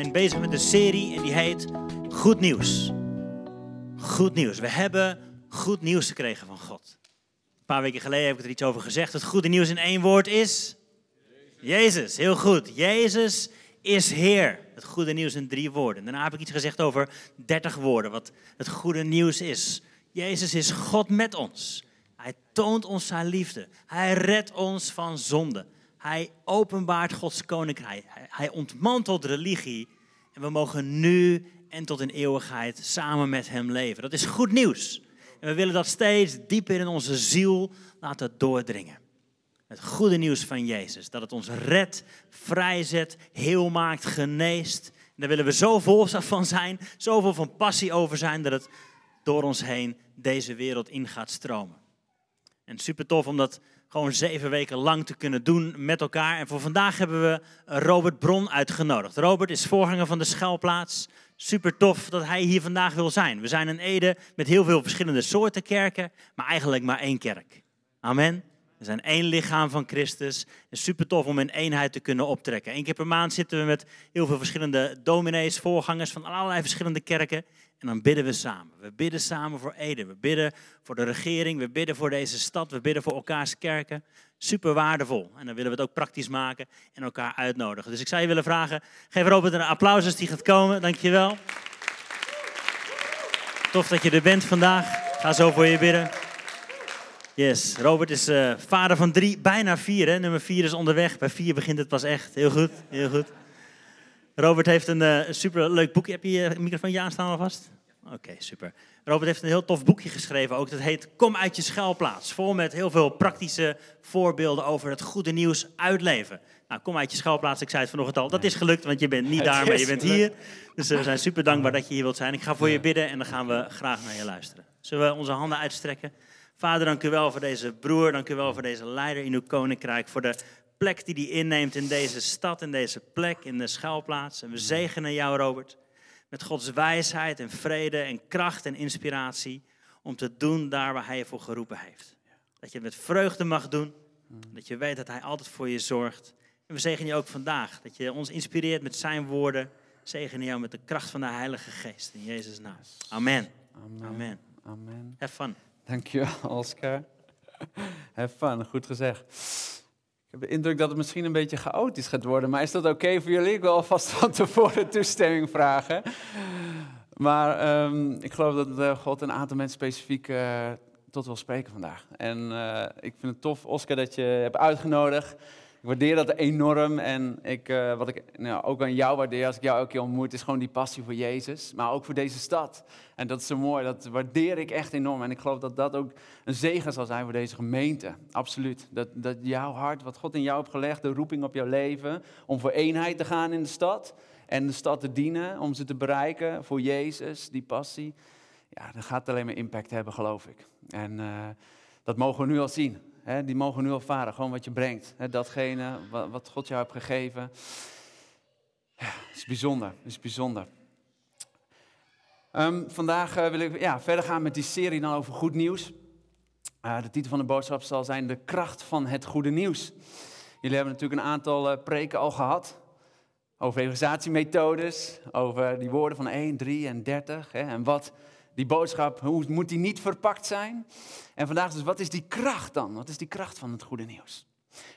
zijn bezig met een serie en die heet Goed Nieuws. Goed nieuws. We hebben goed nieuws gekregen van God. Een paar weken geleden heb ik er iets over gezegd. Het goede nieuws in één woord is. Jezus, heel goed. Jezus is Heer. Het goede nieuws in drie woorden. Daarna heb ik iets gezegd over dertig woorden, wat het goede nieuws is. Jezus is God met ons. Hij toont ons zijn liefde. Hij redt ons van zonde. Hij openbaart Gods koninkrijk. Hij ontmantelt religie. En we mogen nu en tot in eeuwigheid samen met Hem leven. Dat is goed nieuws. En we willen dat steeds dieper in onze ziel laten doordringen. Het goede nieuws van Jezus. Dat het ons redt, vrijzet, heel maakt, geneest. En daar willen we zo vol van zijn, zoveel van passie over zijn, dat het door ons heen deze wereld in gaat stromen. En super tof om dat gewoon zeven weken lang te kunnen doen met elkaar. En voor vandaag hebben we Robert Bron uitgenodigd. Robert is voorganger van de Schuilplaats. Super tof dat hij hier vandaag wil zijn. We zijn een Ede met heel veel verschillende soorten kerken, maar eigenlijk maar één kerk. Amen. We zijn één lichaam van Christus. En super tof om in eenheid te kunnen optrekken. Eén keer per maand zitten we met heel veel verschillende dominees, voorgangers van allerlei verschillende kerken. En dan bidden we samen. We bidden samen voor Ede. We bidden voor de regering. We bidden voor deze stad. We bidden voor elkaars kerken. Super waardevol. En dan willen we het ook praktisch maken en elkaar uitnodigen. Dus ik zou je willen vragen, geef Robert een applaus als die gaat komen. Dankjewel. Tof dat je er bent vandaag. Ga zo voor je bidden. Yes, Robert is uh, vader van drie, bijna vier. Hè? Nummer vier is onderweg. Bij vier begint het pas echt. Heel goed, heel goed. Robert heeft een uh, super leuk boekje. Heb je je microfoon aanstaan alvast? Oké, super. Robert heeft een heel tof boekje geschreven ook. Dat heet Kom uit je schuilplaats. Vol met heel veel praktische voorbeelden over het goede nieuws uitleven. Nou, kom uit je schuilplaats. Ik zei het vanochtend al. Dat is gelukt, want je bent niet daar, maar je bent hier. Dus we zijn super dankbaar dat je hier wilt zijn. Ik ga voor je bidden en dan gaan we graag naar je luisteren. Zullen we onze handen uitstrekken? Vader, dank u wel voor deze broer. Dank u wel voor deze leider in uw koninkrijk. Voor de plek die hij inneemt in deze stad, in deze plek, in de schuilplaats. En we zegenen jou, Robert, met Gods wijsheid en vrede en kracht en inspiratie om te doen daar waar hij je voor geroepen heeft. Dat je het met vreugde mag doen, dat je weet dat hij altijd voor je zorgt. En we zegenen je ook vandaag, dat je ons inspireert met zijn woorden. Zegenen jou met de kracht van de Heilige Geest. In Jezus' naam. Amen. Amen. Amen. Amen. Have fun. Dankjewel, Oscar. Have fun, goed gezegd. Ik heb de indruk dat het misschien een beetje chaotisch gaat worden, maar is dat oké voor jullie? Ik wil alvast van tevoren toestemming vragen. Maar ehm, ik geloof dat uh, God een aantal mensen specifiek uh, tot wil spreken vandaag. En uh, ik vind het tof, Oscar, dat je hebt uitgenodigd. Ik waardeer dat enorm. En ik, uh, wat ik nou, ook aan jou waardeer als ik jou elke keer ontmoet, is gewoon die passie voor Jezus. Maar ook voor deze stad. En dat is zo mooi. Dat waardeer ik echt enorm. En ik geloof dat dat ook een zegen zal zijn voor deze gemeente. Absoluut. Dat, dat jouw hart, wat God in jou heeft gelegd, de roeping op jouw leven. Om voor eenheid te gaan in de stad. En de stad te dienen, om ze te bereiken voor Jezus, die passie. Ja, dat gaat alleen maar impact hebben, geloof ik. En uh, dat mogen we nu al zien die mogen nu ervaren, gewoon wat je brengt. datgene wat, God jou heeft gegeven. Ja, is bijzonder, is bijzonder. Um, vandaag uh, wil ik ja, verder gaan met die serie dan over goed nieuws. Uh, de titel van de boodschap zal zijn De kracht van het goede nieuws. Jullie hebben natuurlijk een aantal uh, preken al gehad. Over evangelisatiemethodes, over die woorden van 1, 3 en 30. Hè, en wat die boodschap, hoe moet die niet verpakt zijn? En vandaag dus, wat is die kracht dan? Wat is die kracht van het goede nieuws?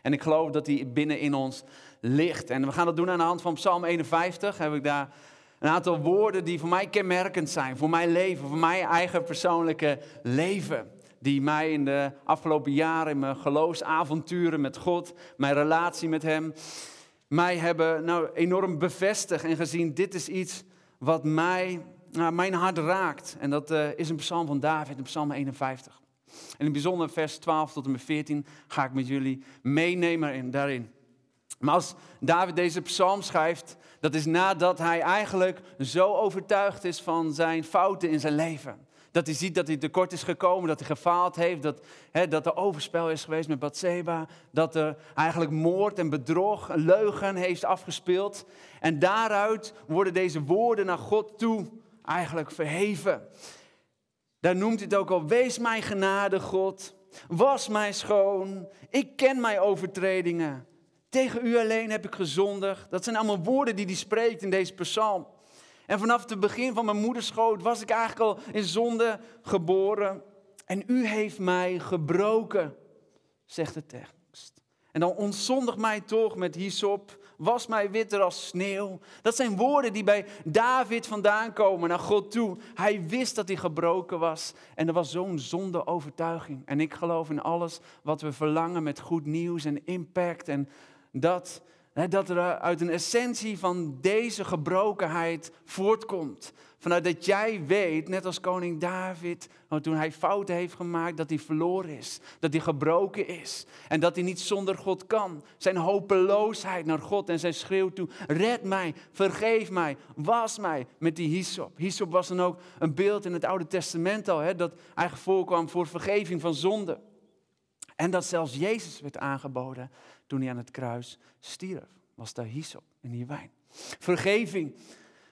En ik geloof dat die binnen in ons ligt. En we gaan dat doen aan de hand van Psalm 51. Heb ik daar een aantal woorden die voor mij kenmerkend zijn. Voor mijn leven, voor mijn eigen persoonlijke leven. Die mij in de afgelopen jaren, in mijn geloofsavonturen met God, mijn relatie met Hem, mij hebben nou, enorm bevestigd en gezien, dit is iets wat mij mijn hart raakt. En dat uh, is een psalm van David, een psalm 51. En in bijzonder vers 12 tot en met 14 ga ik met jullie meenemen in, daarin. Maar als David deze psalm schrijft, dat is nadat hij eigenlijk zo overtuigd is van zijn fouten in zijn leven. Dat hij ziet dat hij tekort is gekomen, dat hij gefaald heeft, dat, hè, dat er overspel is geweest met Bathseba, dat er eigenlijk moord en bedrog, een leugen heeft afgespeeld. En daaruit worden deze woorden naar God toe eigenlijk verheven. Daar noemt hij het ook al, wees mij genade God, was mij schoon, ik ken mijn overtredingen. Tegen u alleen heb ik gezondigd. Dat zijn allemaal woorden die hij spreekt in deze psalm. En vanaf het begin van mijn moederschoot was ik eigenlijk al in zonde geboren. En u heeft mij gebroken, zegt de tekst. En dan ontzondig mij toch met hyssop, was mij witter als sneeuw. Dat zijn woorden die bij David vandaan komen naar God toe. Hij wist dat hij gebroken was. En er was zo'n zonde overtuiging. En ik geloof in alles wat we verlangen met goed nieuws en impact. En dat dat er uit een essentie van deze gebrokenheid voortkomt. Vanuit dat jij weet, net als koning David, toen hij fouten heeft gemaakt, dat hij verloren is. Dat hij gebroken is. En dat hij niet zonder God kan. Zijn hopeloosheid naar God en zijn schreeuw toe. Red mij, vergeef mij, was mij met die hyssop. Hyssop was dan ook een beeld in het Oude Testament al. Hè, dat eigenlijk voorkwam voor vergeving van zonde. En dat zelfs Jezus werd aangeboden toen hij aan het kruis stierf. Was daar hyssop in die wijn. Vergeving.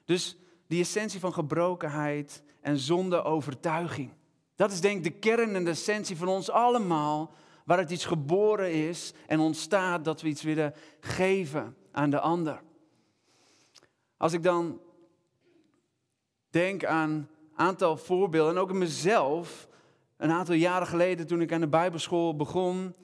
Dus die essentie van gebrokenheid en zonde overtuiging. Dat is denk ik de kern en de essentie van ons allemaal. Waar het iets geboren is en ontstaat dat we iets willen geven aan de ander. Als ik dan denk aan een aantal voorbeelden en ook in mezelf. Een aantal jaren geleden toen ik aan de Bijbelschool begon,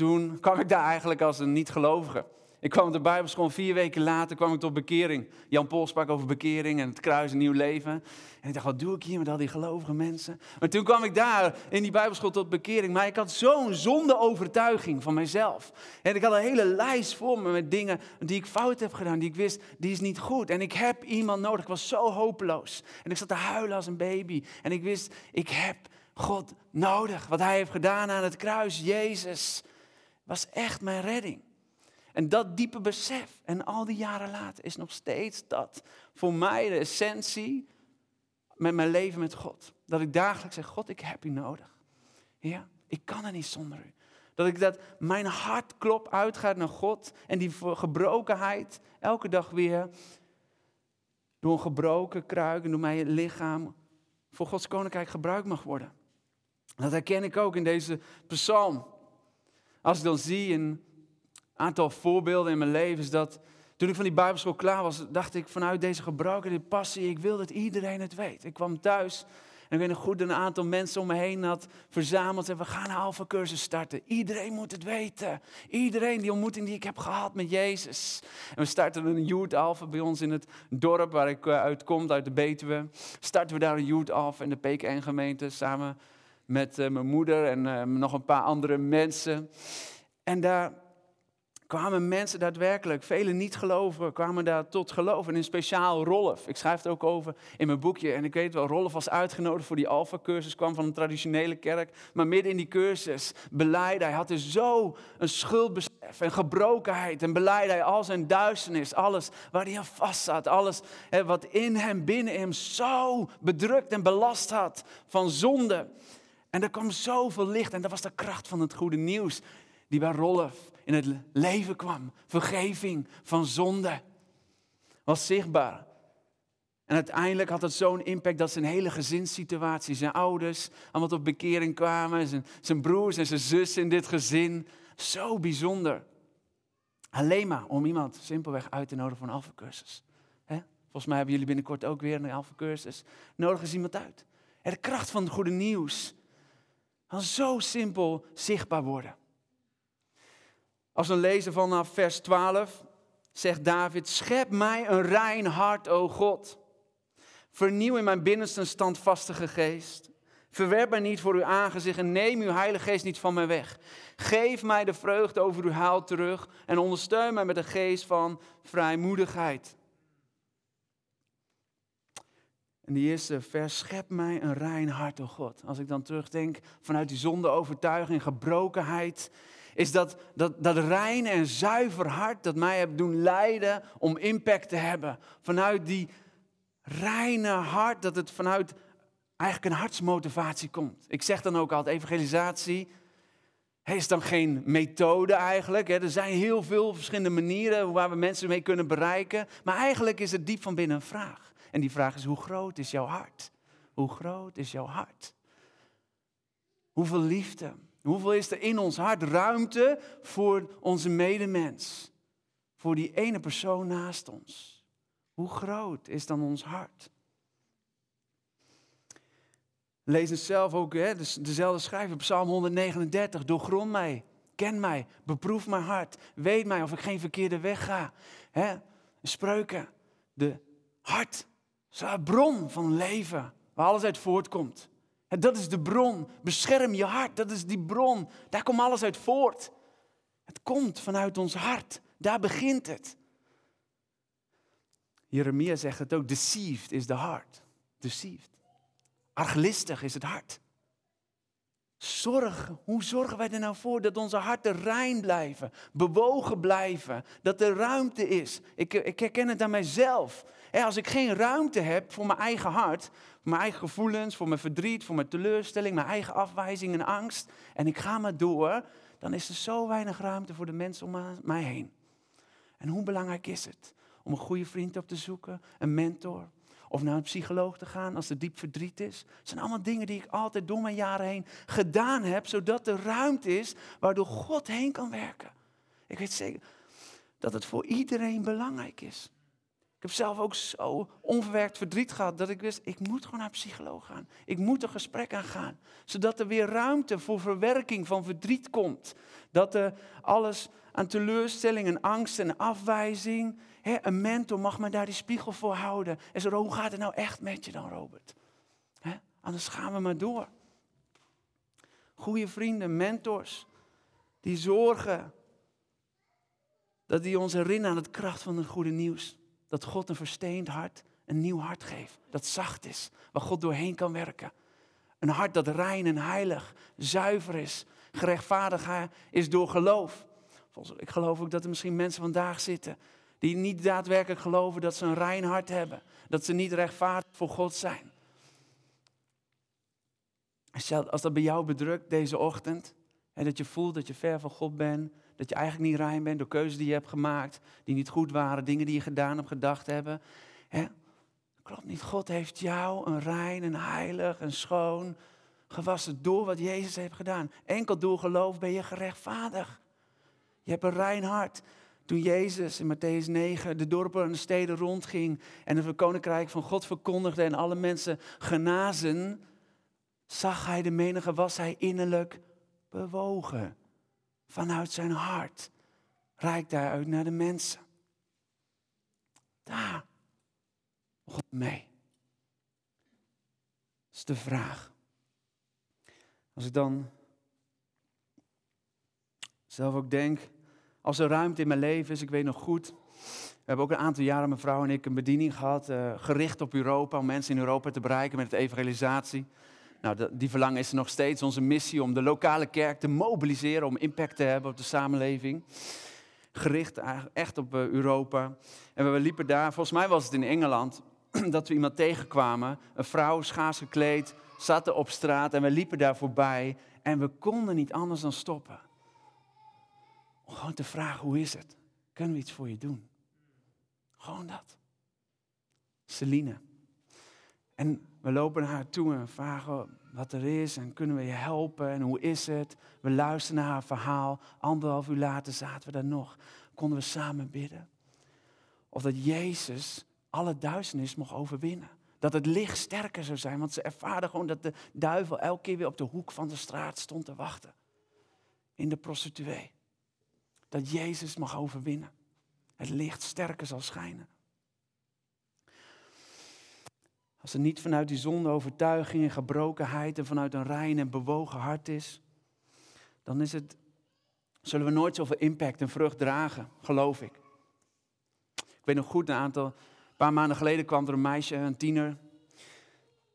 toen kwam ik daar eigenlijk als een niet-gelovige. Ik kwam op de Bijbelschool, vier weken later kwam ik tot bekering. Jan Paul sprak over bekering en het kruis, een nieuw leven. En ik dacht, wat doe ik hier met al die gelovige mensen? Maar toen kwam ik daar in die Bijbelschool tot bekering. Maar ik had zo'n zonde overtuiging van mezelf. En ik had een hele lijst voor me met dingen die ik fout heb gedaan, die ik wist, die is niet goed. En ik heb iemand nodig. Ik was zo hopeloos. En ik zat te huilen als een baby. En ik wist, ik heb God nodig. Wat hij heeft gedaan aan het kruis, Jezus was echt mijn redding. En dat diepe besef, en al die jaren later, is nog steeds dat voor mij de essentie met mijn leven met God. Dat ik dagelijks zeg, God, ik heb u nodig. Ja, ik kan er niet zonder u. Dat ik dat mijn hartklop uitgaat naar God en die gebrokenheid elke dag weer door een gebroken kruik en door mijn lichaam voor Gods koninkrijk gebruikt mag worden. Dat herken ik ook in deze psalm. Als ik dan zie een aantal voorbeelden in mijn leven, is dat toen ik van die Bijbelschool klaar was, dacht ik vanuit deze gebroken, dit passie, ik wil dat iedereen het weet. Ik kwam thuis en ik weet nog goed een aantal mensen om me heen had verzameld en we gaan een alpha cursus starten. Iedereen moet het weten. Iedereen, die ontmoeting die ik heb gehad met Jezus. En we starten een youth alpha bij ons in het dorp waar ik eh, uitkom, uit de Betuwe. Starten we daar een youth alpha in de PKN gemeente samen met uh, mijn moeder en uh, nog een paar andere mensen. En daar kwamen mensen daadwerkelijk, vele niet-gelovigen, kwamen daar tot geloof. En in speciaal Rolf, ik schrijf het ook over in mijn boekje. En ik weet wel, Rolf was uitgenodigd voor die Alpha-cursus, kwam van een traditionele kerk. Maar midden in die cursus beleidde hij, had dus zo een schuldbesef en gebrokenheid. En beleidde hij al zijn duisternis, alles waar hij aan vast zat. Alles hè, wat in hem, binnen hem zo bedrukt en belast had van zonde. En er kwam zoveel licht en dat was de kracht van het goede nieuws die bij Rolf in het leven kwam. Vergeving van zonde was zichtbaar. En uiteindelijk had het zo'n impact dat zijn hele gezinssituatie, zijn ouders, allemaal tot bekering kwamen, zijn, zijn broers en zijn zus in dit gezin. Zo bijzonder. Alleen maar om iemand simpelweg uit te nodigen voor een alfacursus. Volgens mij hebben jullie binnenkort ook weer een alfacursus. Nodig eens iemand uit. de kracht van het goede nieuws kan zo simpel zichtbaar worden. Als we lezen vanaf vers 12, zegt David, schep mij een rein hart, o God. Vernieuw in mijn binnenste een standvastige geest. Verwerp mij niet voor uw aangezicht en neem uw heilige geest niet van mij weg. Geef mij de vreugde over uw haal terug en ondersteun mij met een geest van vrijmoedigheid. En die eerste vers, schep mij een rein hart, o God. Als ik dan terugdenk vanuit die zonde, overtuiging, gebrokenheid, is dat, dat, dat rein en zuiver hart dat mij heeft doen leiden om impact te hebben. Vanuit die reine hart, dat het vanuit eigenlijk een hartsmotivatie komt. Ik zeg dan ook altijd, evangelisatie is dan geen methode eigenlijk. Er zijn heel veel verschillende manieren waar we mensen mee kunnen bereiken. Maar eigenlijk is het diep van binnen een vraag. En die vraag is, hoe groot is jouw hart? Hoe groot is jouw hart? Hoeveel liefde, Hoeveel is er in ons hart ruimte voor onze medemens? voor die ene persoon naast ons. Hoe groot is dan ons hart? Lees het zelf ook, hè, dezelfde schrijver, Psalm 139. Doorgrond mij, ken mij, beproef mijn hart. Weet mij of ik geen verkeerde weg ga. Hè? Spreuken, de hart, is bron van leven, waar alles uit voortkomt. Dat is de bron. Bescherm je hart, dat is die bron. Daar komt alles uit voort. Het komt vanuit ons hart. Daar begint het. Jeremia zegt het ook, deceived is the heart. Deceived. Arglistig is het hart. Zorg, hoe zorgen wij er nou voor dat onze harten rein blijven, bewogen blijven, dat er ruimte is? Ik, ik herken het aan mijzelf. Als ik geen ruimte heb voor mijn eigen hart, voor mijn eigen gevoelens, voor mijn verdriet, voor mijn teleurstelling, mijn eigen afwijzing en angst, en ik ga maar door, dan is er zo weinig ruimte voor de mensen om mij heen. En hoe belangrijk is het om een goede vriend op te zoeken, een mentor, of naar een psycholoog te gaan als er diep verdriet is. Het zijn allemaal dingen die ik altijd door mijn jaren heen gedaan heb, zodat er ruimte is waardoor God heen kan werken. Ik weet zeker dat het voor iedereen belangrijk is. Ik heb zelf ook zo onverwerkt verdriet gehad dat ik wist, ik moet gewoon naar een psycholoog gaan. Ik moet een gesprek aangaan, zodat er weer ruimte voor verwerking van verdriet komt. Dat er alles aan teleurstelling en angst en afwijzing een mentor mag me daar die spiegel voor houden. En zo, hoe gaat het nou echt met je dan, Robert? He, anders gaan we maar door. Goede vrienden, mentors, die zorgen dat die ons herinneren aan het kracht van het goede nieuws. Dat God een versteend hart een nieuw hart geeft. Dat zacht is, waar God doorheen kan werken. Een hart dat rein en heilig, zuiver is, gerechtvaardigd is door geloof. Ik geloof ook dat er misschien mensen vandaag zitten die niet daadwerkelijk geloven dat ze een rein hart hebben. Dat ze niet rechtvaardig voor God zijn. Als dat bij jou bedrukt deze ochtend. En dat je voelt dat je ver van God bent. Dat je eigenlijk niet rein bent door keuzes die je hebt gemaakt. Die niet goed waren. Dingen die je gedaan hebt, gedacht hebben. Hè? Klopt niet. God heeft jou een rein, een heilig, een schoon gewassen door wat Jezus heeft gedaan. Enkel door geloof ben je gerechtvaardigd. Je hebt een rein hart. Toen Jezus in Matthäus 9 de dorpen en de steden rondging en het koninkrijk van God verkondigde en alle mensen genazen, zag hij de menige, was hij innerlijk bewogen. Vanuit zijn hart reikt hij uit naar de mensen. Daar God mee. Dat is de vraag. Als ik dan zelf ook denk, als er ruimte in mijn leven is, ik weet nog goed. We hebben ook een aantal jaren, mijn vrouw en ik, een bediening gehad, uh, gericht op Europa, om mensen in Europa te bereiken met de evangelisatie. Nou, die verlangen is er nog steeds. Onze missie om de lokale kerk te mobiliseren, om impact te hebben op de samenleving. Gericht echt op uh, Europa. En we liepen daar, volgens mij was het in Engeland, dat we iemand tegenkwamen. Een vrouw, schaars gekleed, zat op straat en we liepen daar voorbij. En we konden niet anders dan stoppen. Om gewoon te vragen, hoe is het? Kunnen we iets voor je doen? Gewoon dat. Celine. En we lopen naar haar toe en vragen wat er is en kunnen we je helpen en hoe is het? We luisteren naar haar verhaal. Anderhalf uur later zaten we daar nog. Konden we samen bidden. Of dat Jezus alle duisternis mocht overwinnen. Dat het licht sterker zou zijn, want ze ervaarden gewoon dat de duivel elke keer weer op de hoek van de straat stond te wachten. In de prostituee dat Jezus mag overwinnen. Het licht sterker zal schijnen. Als het niet vanuit die zonde, overtuiging en gebrokenheid en vanuit een rein en bewogen hart is, dan is het, zullen we nooit zoveel impact en vrucht dragen, geloof ik. Ik weet nog goed, een aantal, een paar maanden geleden kwam er een meisje, een tiener,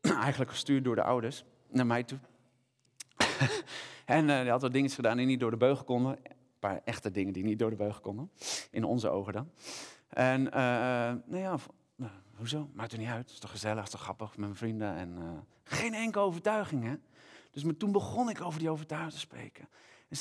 eigenlijk gestuurd door de ouders, naar mij toe. en uh, die had wat dingen gedaan die niet door de beugel konden paar echte dingen die niet door de beugel konden. In onze ogen dan. En uh, nou ja, hoezo? Maakt er niet uit. Het is toch gezellig, het is toch grappig met mijn vrienden. En uh, geen enkele overtuiging, hè? Dus maar toen begon ik over die overtuiging te spreken.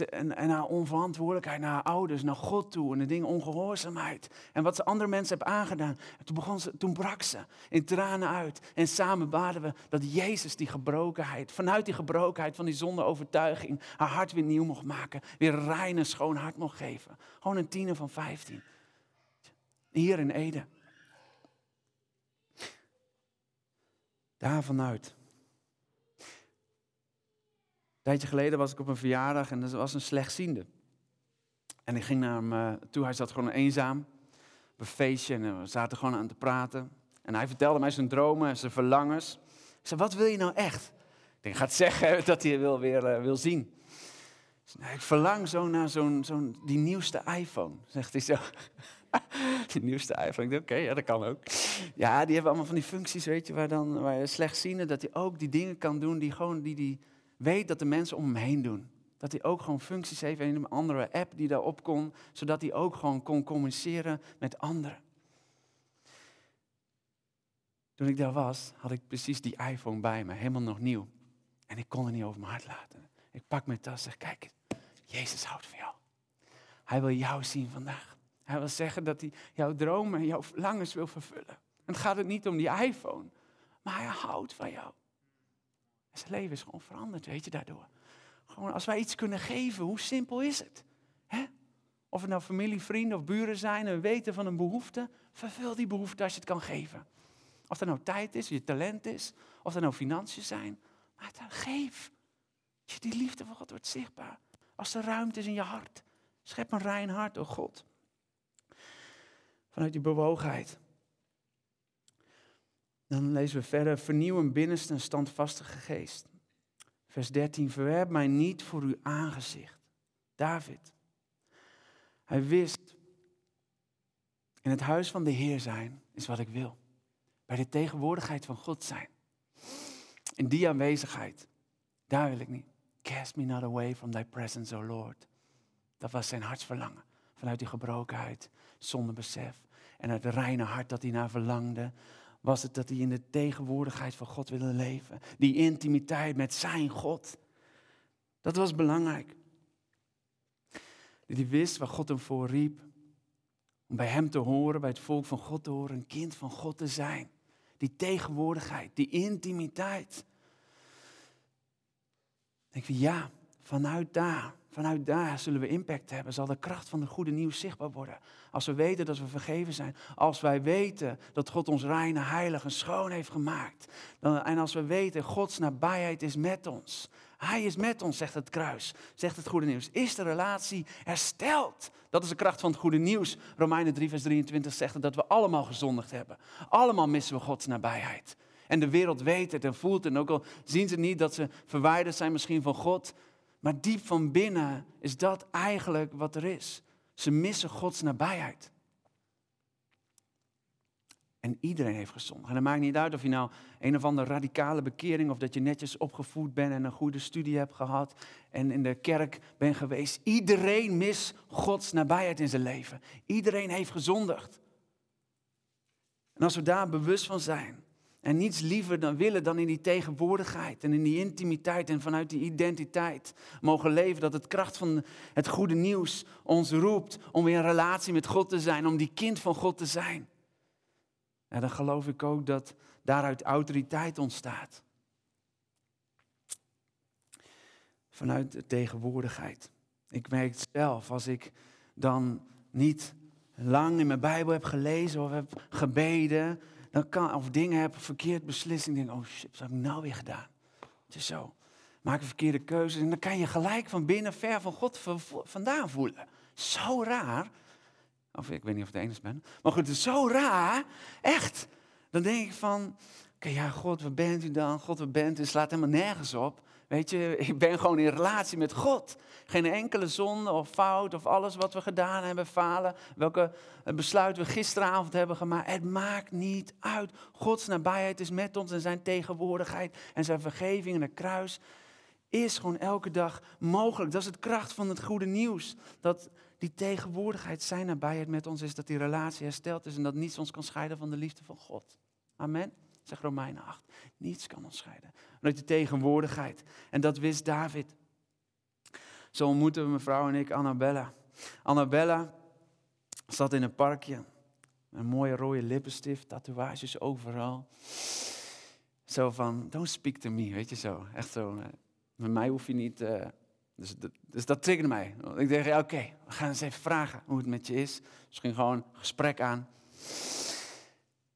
En, en haar onverantwoordelijkheid naar haar ouders, naar God toe. En de dingen ongehoorzaamheid. En wat ze andere mensen hebben aangedaan. En toen, begon ze, toen brak ze in tranen uit. En samen baden we dat Jezus die gebrokenheid, vanuit die gebrokenheid van die zonde overtuiging, haar hart weer nieuw mocht maken. Weer rein en schoon hart mocht geven. Gewoon een tiener van 15. Hier in Ede. Daar vanuit. Een tijdje geleden was ik op een verjaardag en er was een slechtziende. En ik ging naar hem eh, toe, hij zat gewoon eenzaam op een feestje en we zaten gewoon aan te praten. En hij vertelde mij zijn dromen en zijn verlangens. Ik zei, wat wil je nou echt? Ik denk, gaat zeggen dat hij wil weer uh, wil zien. Zei, ik verlang zo naar zo'n, zo'n, die nieuwste iPhone, zegt hij zo. die nieuwste iPhone. Oké, ja, dat kan ook. Ja, die hebben allemaal van die functies, weet je, waar, dan, waar je slechtziende, dat hij ook die dingen kan doen die gewoon, die, die weet dat de mensen om hem heen doen. Dat hij ook gewoon functies heeft in een andere app die daarop kon, zodat hij ook gewoon kon communiceren met anderen. Toen ik daar was, had ik precies die iPhone bij me, helemaal nog nieuw. En ik kon er niet over mijn hart laten. Ik pak mijn tas en zeg, kijk, Jezus houdt van jou. Hij wil jou zien vandaag. Hij wil zeggen dat hij jouw dromen en jouw verlangens wil vervullen. En het gaat het niet om die iPhone, maar hij houdt van jou. En zijn leven is gewoon veranderd, weet je, daardoor. Gewoon als wij iets kunnen geven, hoe simpel is het? Of het nou familie, vrienden of buren zijn en weten van een behoefte, vervul die behoefte als je het kan geven. Of dat nou tijd is, je talent is, of dat nou financiën zijn. Maar het, geef. Die liefde van God wordt zichtbaar. Als er ruimte is in je hart. Schep een rein hart, oh God. Vanuit die bewogenheid. Dan lezen we verder. Vernieuw een binnenste en standvastige geest. Vers 13. Verwerp mij niet voor uw aangezicht. David. Hij wist. In het huis van de Heer zijn is wat ik wil. Bij de tegenwoordigheid van God zijn. In die aanwezigheid. Daar wil ik niet. Cast me not away from thy presence, O Lord. Dat was zijn hartsverlangen. Vanuit die gebrokenheid, zonder besef. En het reine hart dat hij naar verlangde, was het dat hij in de tegenwoordigheid van God wilde leven. Die intimiteit met zijn God. Dat was belangrijk. Dat hij wist waar God hem voor riep. Om bij hem te horen, bij het volk van God te horen, een kind van God te zijn. Die tegenwoordigheid, die intimiteit. denk je, ja, vanuit daar, vanuit daar zullen we impact hebben. Zal de kracht van de goede nieuws zichtbaar worden. Als we weten dat we vergeven zijn. Als wij weten dat God ons reine, heilig en schoon heeft gemaakt. Dan, en als we weten, Gods nabijheid is met ons. Hij is met ons, zegt het kruis, zegt het goede nieuws. Is de relatie hersteld? Dat is de kracht van het goede nieuws. Romeinen 3, vers 23 zegt dat we allemaal gezondigd hebben. Allemaal missen we Gods nabijheid. En de wereld weet het en voelt het. En ook al zien ze niet dat ze verwijderd zijn misschien van God. Maar diep van binnen is dat eigenlijk wat er is. Ze missen Gods nabijheid. En iedereen heeft gezondigd. En het maakt niet uit of je nou een of andere radicale bekering of dat je netjes opgevoed bent en een goede studie hebt gehad en in de kerk bent geweest. Iedereen mist Gods nabijheid in zijn leven. Iedereen heeft gezondigd. En als we daar bewust van zijn en niets liever dan willen dan in die tegenwoordigheid en in die intimiteit en vanuit die identiteit mogen leven, dat het kracht van het goede nieuws ons roept om weer in relatie met God te zijn, om die kind van God te zijn en dan geloof ik ook dat daaruit autoriteit ontstaat. Vanuit de tegenwoordigheid. Ik merk het zelf, als ik dan niet lang in mijn Bijbel heb gelezen of heb gebeden, dan kan, of dingen heb verkeerd beslist. Ik denk, oh shit, wat heb ik nou weer gedaan? Het is zo. Maak een verkeerde keuze en dan kan je gelijk van binnen ver van God vandaan voelen. Zo raar. Of ik weet niet of ik de enige ben. Maar goed, het is zo raar. Echt. Dan denk ik van, oké, ja, God, waar bent u dan? God, waar bent u? Het slaat helemaal nergens op. Weet je, ik ben gewoon in relatie met God. Geen enkele zonde of fout of alles wat we gedaan hebben, falen. Welke besluit we gisteravond hebben gemaakt. Het maakt niet uit. Gods nabijheid is met ons en zijn tegenwoordigheid en zijn vergeving en het kruis is gewoon elke dag mogelijk. Dat is het kracht van het goede nieuws. Dat die tegenwoordigheid, zijn nabijheid met ons is, dat die relatie hersteld is en dat niets ons kan scheiden van de liefde van God. Amen. Zegt Romeinen 8. Niets kan ons scheiden. Vanuit de tegenwoordigheid. En dat wist David. Zo ontmoeten we mevrouw en ik Annabella. Annabella zat in een parkje. Een mooie rode lippenstift, tatoeages overal. Zo van, don't speak to me, weet je zo. Echt zo, eh, met mij hoef je niet... Uh, dus, dus, dat triggerde mij. Ik dacht, ja, oké, we gaan eens even vragen hoe het met je is. Misschien gewoon een gesprek aan.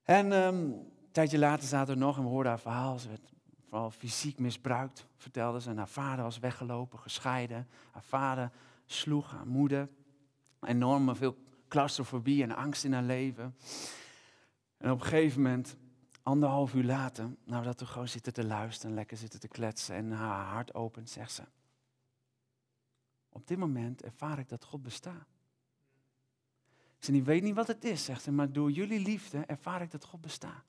En ehm, een tijdje later zaten we nog en we hoorden haar verhaal. Ze werd vooral fysiek misbruikt, vertelde ze. En haar vader was weggelopen, gescheiden. Haar vader sloeg haar moeder. Enorm veel claustrofobie en angst in haar leven. En op een gegeven moment, anderhalf uur later, nou dat we gewoon zitten te luisteren, lekker zitten te kletsen en haar hart opent, zegt ze. Op dit moment ervaar ik dat God bestaat. Ze weet niet wat het is, zegt ze, maar door jullie liefde ervaar ik dat God bestaat.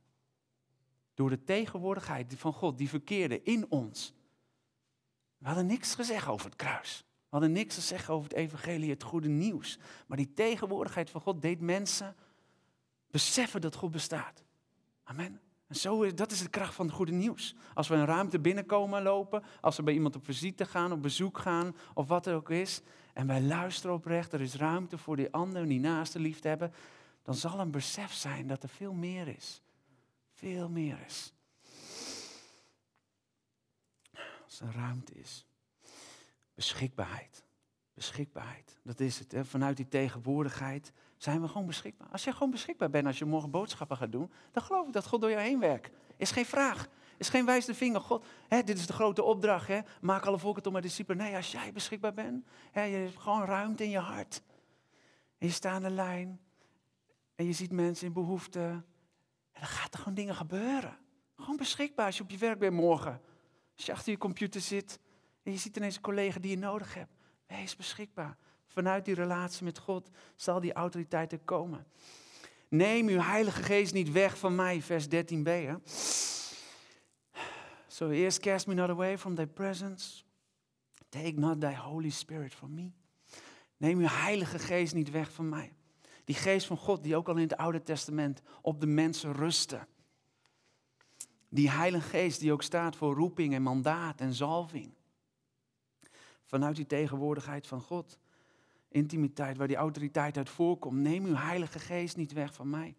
Door de tegenwoordigheid van God, die verkeerde in ons. We hadden niks gezegd over het kruis. We hadden niks te zeggen over het evangelie, het goede nieuws. Maar die tegenwoordigheid van God deed mensen beseffen dat God bestaat. Amen. En zo, dat is de kracht van het goede nieuws. Als we een ruimte binnenkomen lopen, als we bij iemand op visite gaan, op bezoek gaan, of wat er ook is, en wij luisteren oprecht, er is ruimte voor die ander, die naaste liefde hebben, dan zal een besef zijn dat er veel meer is. Veel meer is. Als er ruimte is. Beschikbaarheid. Beschikbaarheid. Dat is het. Hè? Vanuit die tegenwoordigheid zijn we gewoon beschikbaar. Als je gewoon beschikbaar bent als je morgen boodschappen gaat doen, dan geloof ik dat God door jou heen werkt. Is geen vraag. Is geen wijze vinger. God, hè, dit is de grote opdracht. Hè? Maak alle volken tot mijn discipelen. Nee, als jij beschikbaar bent, hè, je hebt gewoon ruimte in je hart. En je staat aan de lijn. En je ziet mensen in behoefte. En dan gaat er gewoon dingen gebeuren. Gewoon beschikbaar als je op je werk bent morgen. Als je achter je computer zit en je ziet ineens een collega die je nodig hebt. Wees beschikbaar. Vanuit die relatie met God zal die autoriteit er komen. Neem uw Heilige Geest niet weg van mij, vers 13b. Hè? So eerst cast me not away from thy presence. Take not thy Holy Spirit from me. Neem uw Heilige Geest niet weg van mij. Die geest van God die ook al in het Oude Testament op de mensen rustte. Die Heilige Geest die ook staat voor roeping en mandaat en zalving. Vanuit die tegenwoordigheid van God. Intimiteit waar die autoriteit uit voorkomt. Neem uw Heilige Geest niet weg van mij.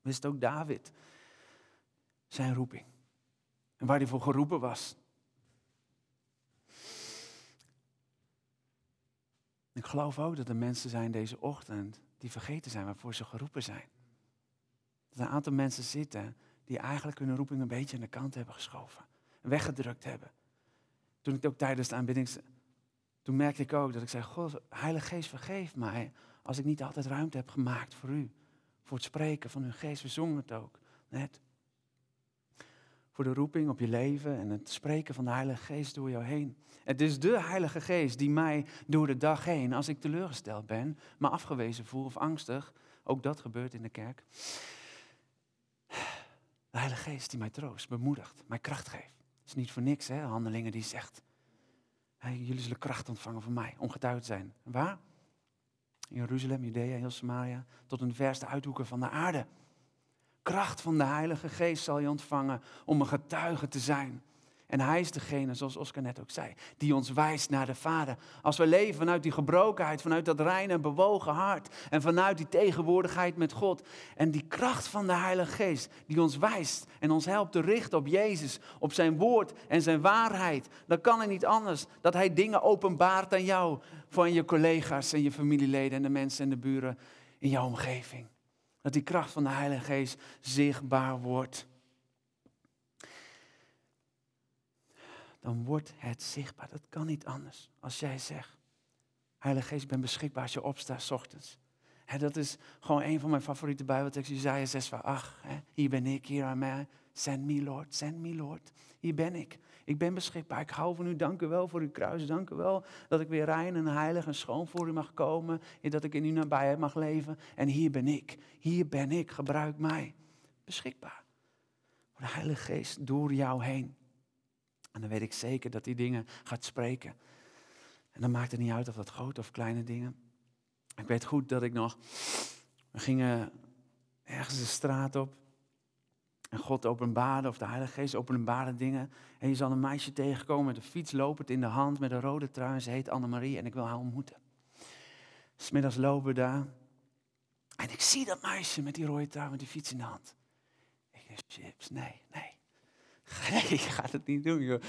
Wist ook David zijn roeping. En waar hij voor geroepen was. Ik geloof ook dat er mensen zijn deze ochtend die vergeten zijn waarvoor ze geroepen zijn. Dat een aantal mensen zitten die eigenlijk hun roeping een beetje aan de kant hebben geschoven. Weggedrukt hebben. Toen ik ook tijdens de aanbidding, toen merkte ik ook dat ik zei, God, Heilige Geest vergeef mij als ik niet altijd ruimte heb gemaakt voor u. Voor het spreken van uw geest, we zongen het ook net. Voor de roeping op je leven en het spreken van de Heilige Geest door jou heen. Het is de Heilige Geest die mij door de dag heen, als ik teleurgesteld ben, me afgewezen voel of angstig, ook dat gebeurt in de kerk. De Heilige Geest die mij troost, bemoedigt, mij kracht geeft. Het is niet voor niks, hè, handelingen die zegt, jullie zullen kracht ontvangen van mij, ongetuigd zijn. Waar? In Jeruzalem, Judea, heel Samaria, tot in verste uithoeken van de aarde. Kracht van de Heilige Geest zal je ontvangen om een getuige te zijn. En hij is degene, zoals Oscar net ook zei, die ons wijst naar de Vader. Als we leven vanuit die gebrokenheid, vanuit dat reine en bewogen hart en vanuit die tegenwoordigheid met God. En die kracht van de Heilige Geest die ons wijst en ons helpt te richten op Jezus, op zijn woord en zijn waarheid. Dan kan het niet anders dat hij dingen openbaart aan jou, van je collega's en je familieleden en de mensen en de buren in jouw omgeving. Dat die kracht van de Heilige Geest zichtbaar wordt. Dan wordt het zichtbaar. Dat kan niet anders. Als jij zegt, Heilige Geest, ben beschikbaar als je opstaat ochtends. dat is gewoon een van mijn favoriete Bijbelteksten. Isaiah 6 van 8. Hier ben ik, hier aan mij. Send me, Lord, send me, Lord. Hier ben ik. Ik ben beschikbaar. Ik hou van u. Dank u wel voor uw kruis. Dank u wel dat ik weer rein en heilig en schoon voor u mag komen. En dat ik in uw nabijheid mag leven. En hier ben ik. Hier ben ik. Gebruik mij. Beschikbaar. Voor de Heilige Geest door jou heen. En dan weet ik zeker dat die dingen gaat spreken. En dan maakt het niet uit of dat grote of kleine dingen. Ik weet goed dat ik nog. We gingen ergens de straat op. En God openbaarde, of de Heilige Geest openbaarde dingen. En je zal een meisje tegenkomen met een fiets lopend in de hand, met een rode trui. Ze heet Annemarie en ik wil haar ontmoeten. Smiddags lopen we daar. En ik zie dat meisje met die rode trui, met die fiets in de hand. Ik denk, chips, nee, nee. Nee, je gaat het niet doen, joh.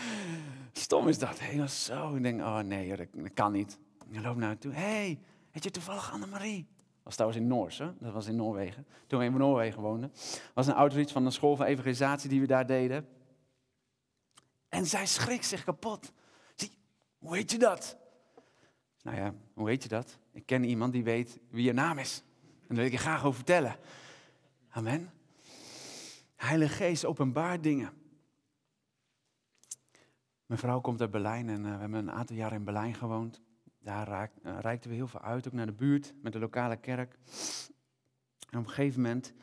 Stom is dat. Hey, zo. Ik denk, oh nee, dat, kan niet. Je loopt naar toe. Hé, hey, heet je toevallig Annemarie? Was trouwens in Noors, dat was in Noorwegen. Toen we in Noorwegen woonden. was een outreach van een school van evangelisatie die we daar deden. En zij schrikt zich kapot. Zie, hoe heet je dat? Nou ja, hoe heet je dat? Ik ken iemand die weet wie je naam is. En daar wil ik je graag over vertellen. Amen. Heilige Geest openbaart dingen. Mijn vrouw komt uit Berlijn en uh, we hebben een aantal jaar in Berlijn gewoond. Daar raak, uh, reikten we heel veel uit, ook naar de buurt, met de lokale kerk. En op een gegeven moment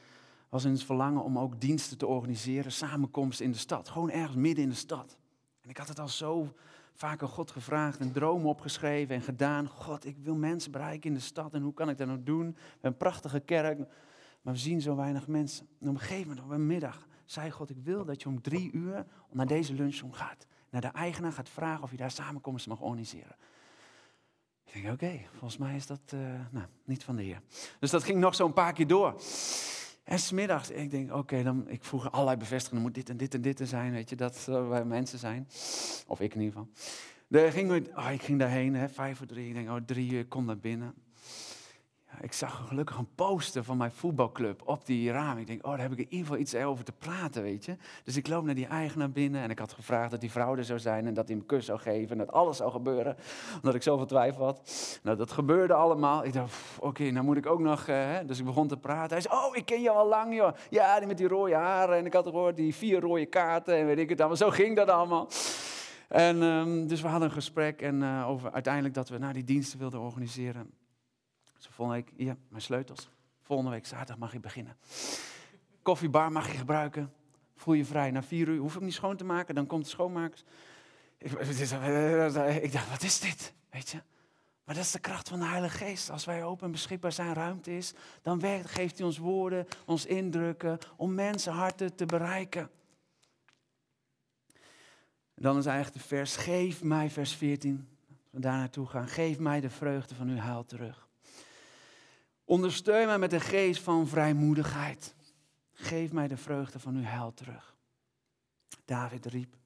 was het verlangen om ook diensten te organiseren, samenkomsten in de stad. Gewoon ergens midden in de stad. En ik had het al zo vaak aan God gevraagd en dromen opgeschreven en gedaan. God, ik wil mensen bereiken in de stad en hoe kan ik dat nou doen? We hebben een prachtige kerk, maar we zien zo weinig mensen. En op een gegeven moment, op een middag, zei God, ik wil dat je om drie uur naar deze lunchroom gaat. Naar de eigenaar gaat vragen of je daar samenkomsten mag organiseren. Ik denk, oké, volgens mij is dat uh, nou, niet van de Heer. Dus dat ging nog zo'n paar keer door. En smiddags, ik denk, oké, dan ik vroeg allerlei bevestigingen, moet dit en dit en dit te zijn, weet je, dat uh, wij mensen zijn. Of ik in ieder geval. De, ging, oh, ik ging daarheen, hè, vijf voor drie, ik denk, oh, drie uur, kom naar binnen ik zag gelukkig een poster van mijn voetbalclub op die raam. Ik denk, oh, daar heb ik in ieder geval iets over te praten, weet je. Dus ik loop naar die eigenaar binnen en ik had gevraagd dat die vrouw er zou zijn en dat hij hem kus zou geven en dat alles zou gebeuren, omdat ik zoveel twijfel had. Nou, dat gebeurde allemaal. Ik dacht, oké, nou moet ik ook nog, uh, dus ik begon te praten. Hij zei, oh, ik ken je al lang, joh. Ja, die met die rode haren en ik had gehoord die vier rode kaarten en weet ik het allemaal. Zo ging dat allemaal. En um, dus we hadden een gesprek en uh, over uiteindelijk dat we nou, die diensten wilden organiseren. Dus volgende week, ja, mijn sleutels. Volgende week zaterdag mag je beginnen. Koffiebar mag je gebruiken. Voel je vrij. Na vier uur hoef ik niet schoon te maken. Dan komt de schoonmaker. Ik, ik dacht, wat is dit? Weet je? Maar dat is de kracht van de Heilige Geest. Als wij open en beschikbaar zijn, ruimte is, dan werkt, geeft hij ons woorden, ons indrukken om mensen harten te bereiken. En dan is eigenlijk de vers, geef mij, vers 14, we daar naartoe gaan, geef mij de vreugde van uw heil terug. Ondersteun mij met een geest van vrijmoedigheid. Geef mij de vreugde van uw heil terug. David riep.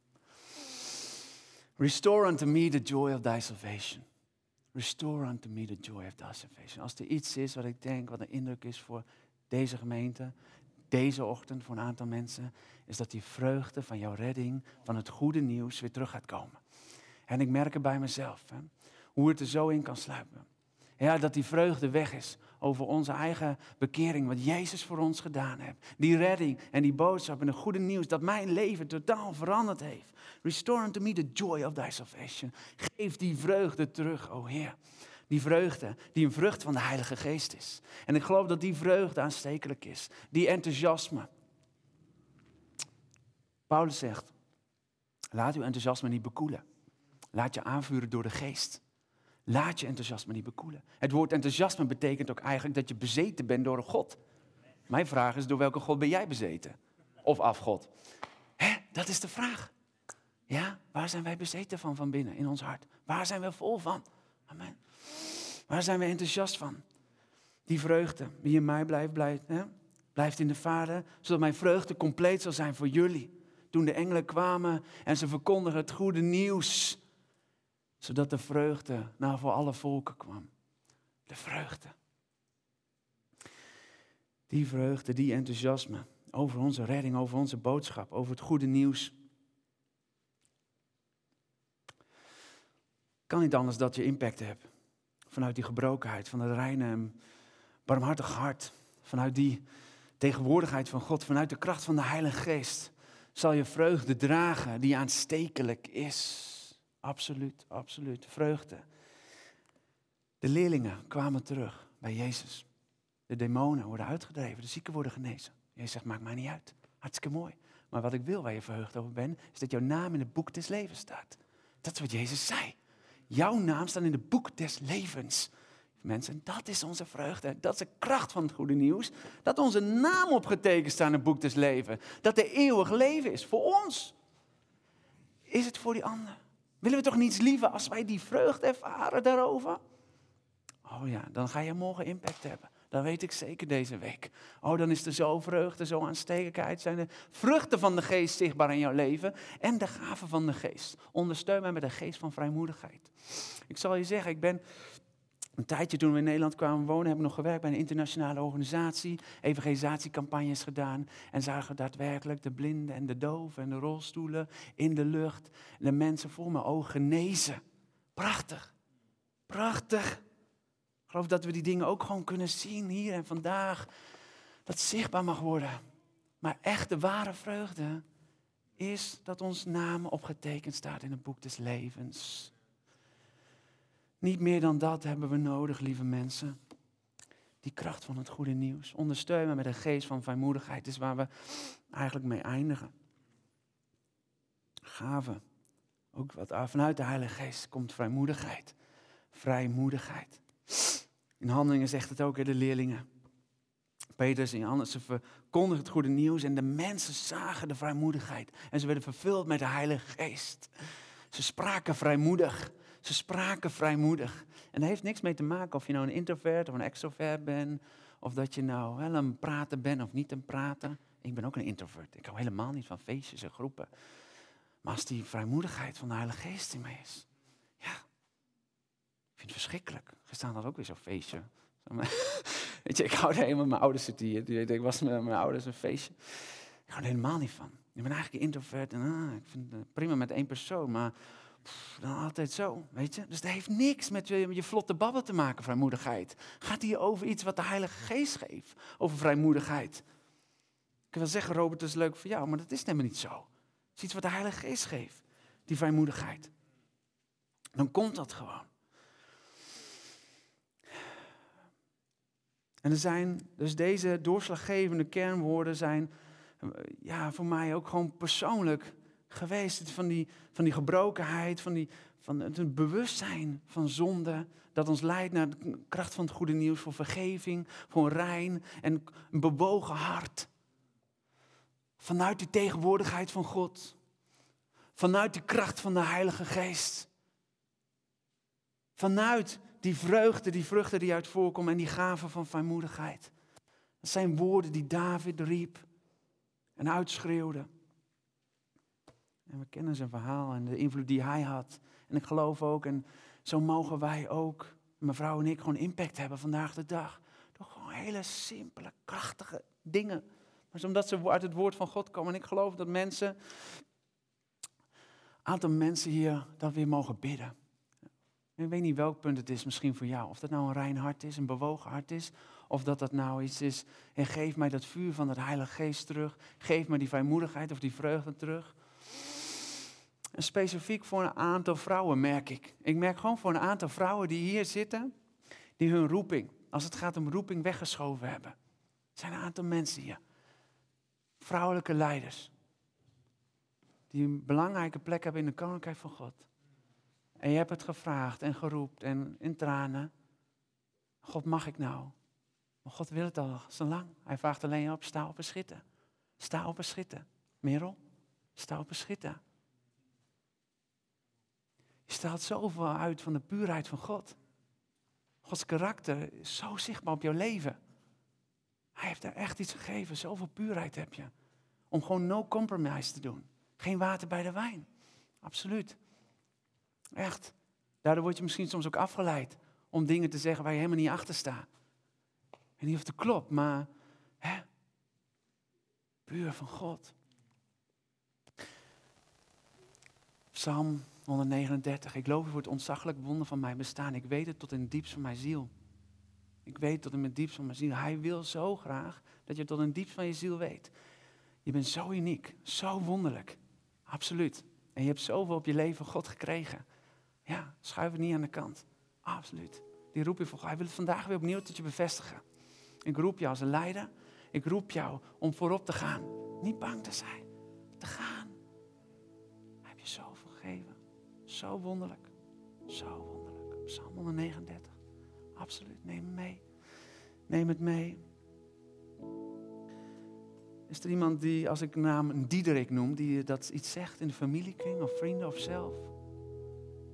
Restore unto me the joy of thy salvation. Restore unto me the joy of thy salvation. Als er iets is wat ik denk, wat een indruk is voor deze gemeente, deze ochtend voor een aantal mensen, is dat die vreugde van jouw redding, van het goede nieuws weer terug gaat komen. En ik merk het bij mezelf, hè, hoe het er zo in kan sluipen. Ja, dat die vreugde weg is over onze eigen bekering, wat Jezus voor ons gedaan heeft. Die redding en die boodschap en het goede nieuws dat mijn leven totaal veranderd heeft. Restore unto me the joy of thy salvation. Geef die vreugde terug, o Heer. Die vreugde, die een vrucht van de Heilige Geest is. En ik geloof dat die vreugde aanstekelijk is. Die enthousiasme. Paulus zegt, laat uw enthousiasme niet bekoelen. Laat je aanvuren door de geest. Laat je enthousiasme niet bekoelen. Het woord enthousiasme betekent ook eigenlijk dat je bezeten bent door een God. Mijn vraag is, door welke God ben jij bezeten? Of af God? Hè, dat is de vraag. Ja, waar zijn wij bezeten van van binnen in ons hart? Waar zijn we vol van? Amen. Waar zijn we enthousiast van? Die vreugde, wie in mij blijft, blijft, hè? blijft in de Vader, zodat mijn vreugde compleet zal zijn voor jullie. Toen de engelen kwamen en ze verkondigen het goede nieuws zodat de vreugde nou voor alle volken kwam. De vreugde. Die vreugde, die enthousiasme over onze redding, over onze boodschap, over het goede nieuws. Kan niet anders dat je impact hebt. Vanuit die gebrokenheid, van het reine en barmhartig hart. Vanuit die tegenwoordigheid van God, vanuit de kracht van de Heilige Geest. Zal je vreugde dragen die aanstekelijk is. Absoluut, absoluut. Vreugde. De leerlingen kwamen terug bij Jezus. De demonen worden uitgedreven, de zieken worden genezen. Jezus zegt, maakt mij niet uit. Hartstikke mooi. Maar wat ik wil waar je verheugd over bent, is dat jouw naam in het boek des levens staat. Dat is wat Jezus zei. Jouw naam staat in het boek des levens. Mensen, dat is onze vreugde. Dat is de kracht van het goede nieuws. Dat onze naam opgetekend staat in het boek des levens. Dat er eeuwig leven is voor ons. Is het voor die ander? Willen we toch niets liever als wij die vreugde ervaren daarover? Oh ja, dan ga je morgen impact hebben. Dat weet ik zeker deze week. Oh, dan is er zo vreugde, zo aanstekelijkheid. Zijn de vruchten van de geest zichtbaar in jouw leven. En de gaven van de geest. Ondersteun mij met een geest van vrijmoedigheid. Ik zal je zeggen, ik ben Een tijdje toen we in Nederland kwamen wonen, heb ik nog gewerkt bij een internationale organisatie. Evangelisatiecampagnes gedaan. En zagen daadwerkelijk de blinden en de doven en de rolstoelen in de lucht. De mensen voor mijn ogen genezen. Prachtig. Prachtig. Ik geloof dat we die dingen ook gewoon kunnen zien hier en vandaag. Dat zichtbaar mag worden. Maar echt de ware vreugde is dat ons naam opgetekend staat in het boek des levens. Niet meer dan dat hebben we nodig, lieve mensen. Die kracht van het goede nieuws. Ondersteun me met een geest van vrijmoedigheid. is waar we eigenlijk mee eindigen. Gaven. Ook wat vanuit de Heilige Geest komt vrijmoedigheid. Vrijmoedigheid. In handelingen zegt het ook, de leerlingen. Petrus en Johannes, ze het goede nieuws en de mensen zagen de vrijmoedigheid. En ze werden vervuld met de Heilige Geest. Ze spraken vrijmoedig. Ze spraken vrijmoedig. En daar heeft niks mee te maken of je nou een introvert of een extrovert bent. Of dat je nou wel een prater bent of niet een prater. Ik ben ook een introvert. Ik hou helemaal niet van feestjes en groepen. Maar als die vrijmoedigheid van de Heilige Geest in mij is. Ja, ik vind het verschrikkelijk. Gisteren had ook weer zo'n feestje. Weet je, ik hou er helemaal, mijn ouders zitten hier. Die, ik was met mijn ouders een feestje. Ik hou er helemaal niet van. Ik ben eigenlijk een introvert en ah, ik vind het prima met één persoon, maar dan altijd zo, weet je. Dus dat heeft niks met je, vlotte babbel te maken, vrijmoedigheid. Gaat hier over iets wat de Heilige Geest geeft, over vrijmoedigheid. Ik wil zeggen, Robert, dat is leuk voor jou, maar dat is helemaal niet zo. Het is iets wat de Heilige Geest geeft, die vrijmoedigheid. Dan komt dat gewoon. En er zijn, dus deze doorslaggevende kernwoorden zijn ja, voor mij ook gewoon persoonlijk geweest. Van die, van die gebrokenheid, van, die, van het bewustzijn van zonde. Dat ons leidt naar de kracht van het goede nieuws voor vergeving, voor een rein en een bewogen hart. Vanuit de tegenwoordigheid van God. Vanuit de kracht van de Heilige Geest. Vanuit die vreugde, die vruchten die uit voorkomen en die gaven van vrijmoedigheid. Dat zijn woorden die David riep en uitschreeuwde. En we kennen zijn verhaal en de invloed die hij had. En ik geloof ook, en zo mogen wij ook, mevrouw en ik, gewoon impact hebben vandaag de dag. Door gewoon hele simpele, krachtige dingen. Maar omdat ze uit het woord van God komen. En ik geloof dat mensen, aantal mensen hier, dat weer mogen bidden. Ik weet niet welk punt het is misschien voor jou. Of dat nou een rein hart is, een bewogen hart is. Of dat dat nou iets is. En geef mij dat vuur van het Heilige Geest terug. Geef mij die vrijmoedigheid of die vreugde terug. En specifiek voor een aantal vrouwen merk ik. Ik merk gewoon voor een aantal vrouwen die hier zitten. Die hun roeping, als het gaat om roeping, weggeschoven hebben. Er zijn een aantal mensen hier. Vrouwelijke leiders. Die een belangrijke plek hebben in de koninkrijk van God. En je hebt het gevraagd en geroept en in tranen. God, mag ik nou? Maar God wil het al zo lang. Hij vraagt alleen op, sta op en schitten. Sta op en schitten. Merel, sta op en schitten. Straalt zoveel uit van de puurheid van God. Gods karakter is zo zichtbaar op jouw leven. Hij heeft er echt iets gegeven. Zoveel puurheid heb je. Om gewoon no compromise te doen. Geen water bij de wijn. Absoluut. Echt. Daardoor word je misschien soms ook afgeleid om dingen te zeggen waar je helemaal niet achter staat. En niet of het klopt, maar hè, puur van God. Psalm 139. Ik loop voor het ontzaglijk wonder van mijn bestaan. Ik weet het tot in het diepst van mijn ziel. Ik weet tot in het diepst van mijn ziel. Hij wil zo graag dat je tot in het diepst van je ziel weet. Je bent zo uniek, zo wonderlijk. Absoluut. En je hebt zoveel op je leven God gekregen. Ja, schuif het niet aan de kant. Absoluut. Die roep je voor. Hij wil het vandaag weer opnieuw tot je bevestigen. Ik roep jou als een leider. Ik roep jou om voorop te gaan. Niet bang te zijn. Te gaan. Zo wonderlijk. Zo wonderlijk. Psalm 139. Absoluut. Neem het mee. Neem het mee. Is er iemand die, als ik naam Diederik noem, die dat iets zegt in de familiekring of vrienden of zelf?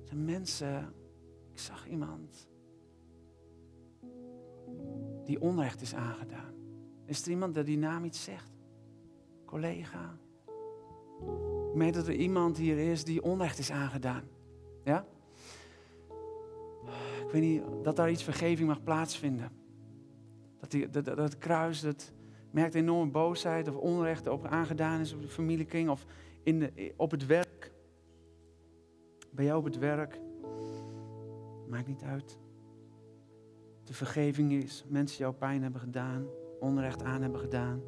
De mensen, ik zag iemand die onrecht is aangedaan. Is er iemand die die naam iets zegt? Collega? Ik meen dat er iemand hier is die onrecht is aangedaan. Ja? Ik weet niet, dat daar iets vergeving mag plaatsvinden. Dat, die, dat, dat, dat kruis, dat merkt enorme boosheid of onrecht op aangedaan is op de familiekring of in de, op het werk. Bij jou op het werk. Maakt niet uit. De vergeving is, mensen jou pijn hebben gedaan, onrecht aan hebben gedaan.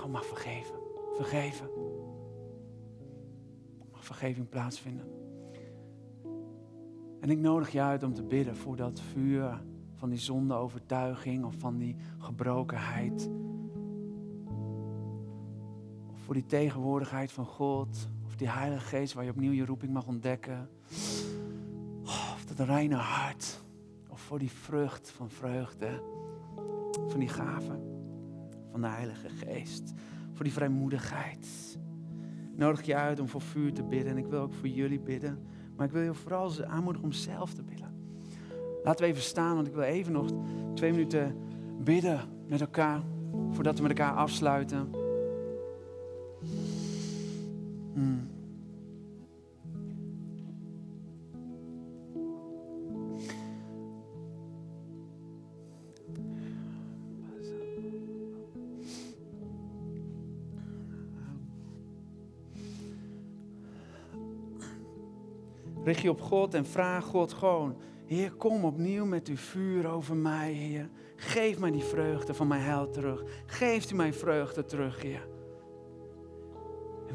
Je gewoon mag vergeven. Vergeven. Mag vergeving plaatsvinden. En ik nodig je uit om te bidden voor dat vuur van die zonde overtuiging of van die gebrokenheid. Of voor die tegenwoordigheid van God. Of die Heilige Geest waar je opnieuw je roeping mag ontdekken. Of dat reine hart. Of voor die vrucht van vreugde. Van die gaven van de Heilige Geest. Voor die vrijmoedigheid. Ik nodig je uit om voor vuur te bidden. En ik wil ook voor jullie bidden. Maar ik wil je vooral aanmoedigen om zelf te bidden. Laten we even staan, want ik wil even nog twee minuten bidden met elkaar. Voordat we met elkaar afsluiten. Hmm. Richt je op God en vraag God gewoon. Heer, kom opnieuw met uw vuur over mij, Heer. Geef mij die vreugde van mijn heil terug. Geeft u mij vreugde terug, Heer.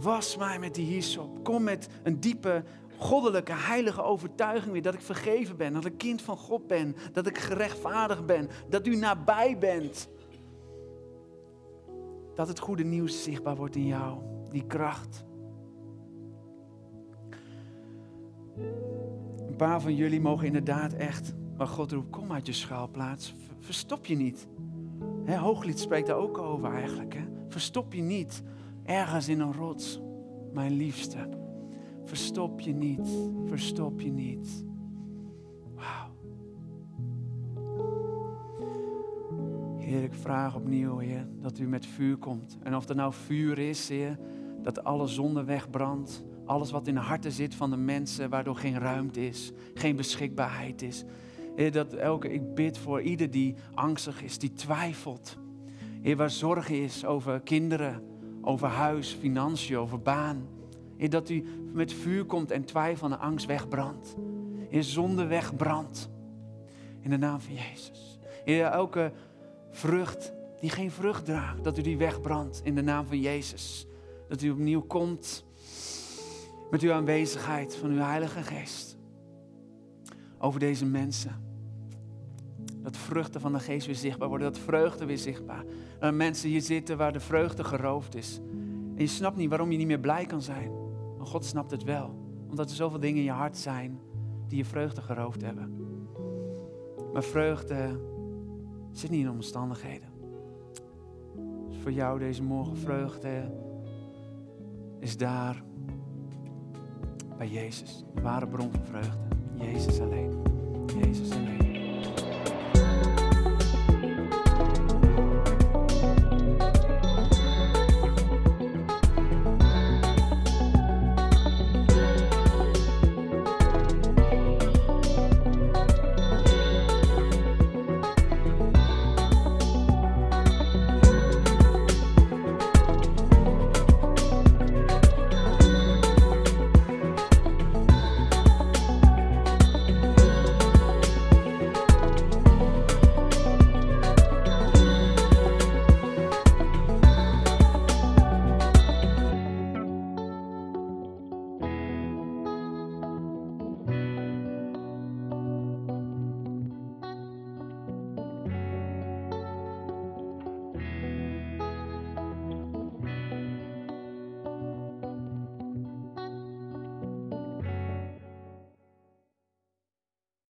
Was mij met die hyssop. Kom met een diepe, goddelijke, heilige overtuiging weer dat ik vergeven ben. Dat ik kind van God ben. Dat ik gerechtvaardigd ben. Dat u nabij bent. Dat het goede nieuws zichtbaar wordt in jou. Die kracht. Een paar van jullie mogen inderdaad echt, waar God roept, kom uit je schuilplaats. Verstop je niet. He, Hooglied spreekt daar ook over eigenlijk. Hè? Verstop je niet ergens in een rots, mijn liefste. Verstop je niet, verstop je niet. Wauw. Heer, ik vraag opnieuw, Heer, dat u met vuur komt. En of er nou vuur is, Heer, dat alle zonde wegbrandt alles wat in de harten zit van de mensen, waardoor geen ruimte is, geen beschikbaarheid is. Dat elke, ik bid voor ieder die angstig is, die twijfelt. Heer, waar zorg is over kinderen, over huis, financiën, over baan. Heer, dat u met vuur komt en twijfel en angst wegbrandt. Heer, zonde wegbrandt. In de naam van Jezus. Heer, elke vrucht die geen vrucht draagt, dat u die wegbrandt in de naam van Jezus. Dat u opnieuw komt met uw aanwezigheid van uw Heilige Geest over deze mensen. Dat vruchten van de Geest weer zichtbaar worden, dat vreugde weer zichtbaar. Dat mensen hier zitten waar de vreugde geroofd is. En je snapt niet waarom je niet meer blij kan zijn. Maar God snapt het wel. Omdat er zoveel dingen in je hart zijn die je vreugde geroofd hebben. Maar vreugde zit niet in omstandigheden. Dus voor jou deze morgen vreugde is daar bij Jezus. De ware bron van vreugde. Jezus alleen. Jezus alleen.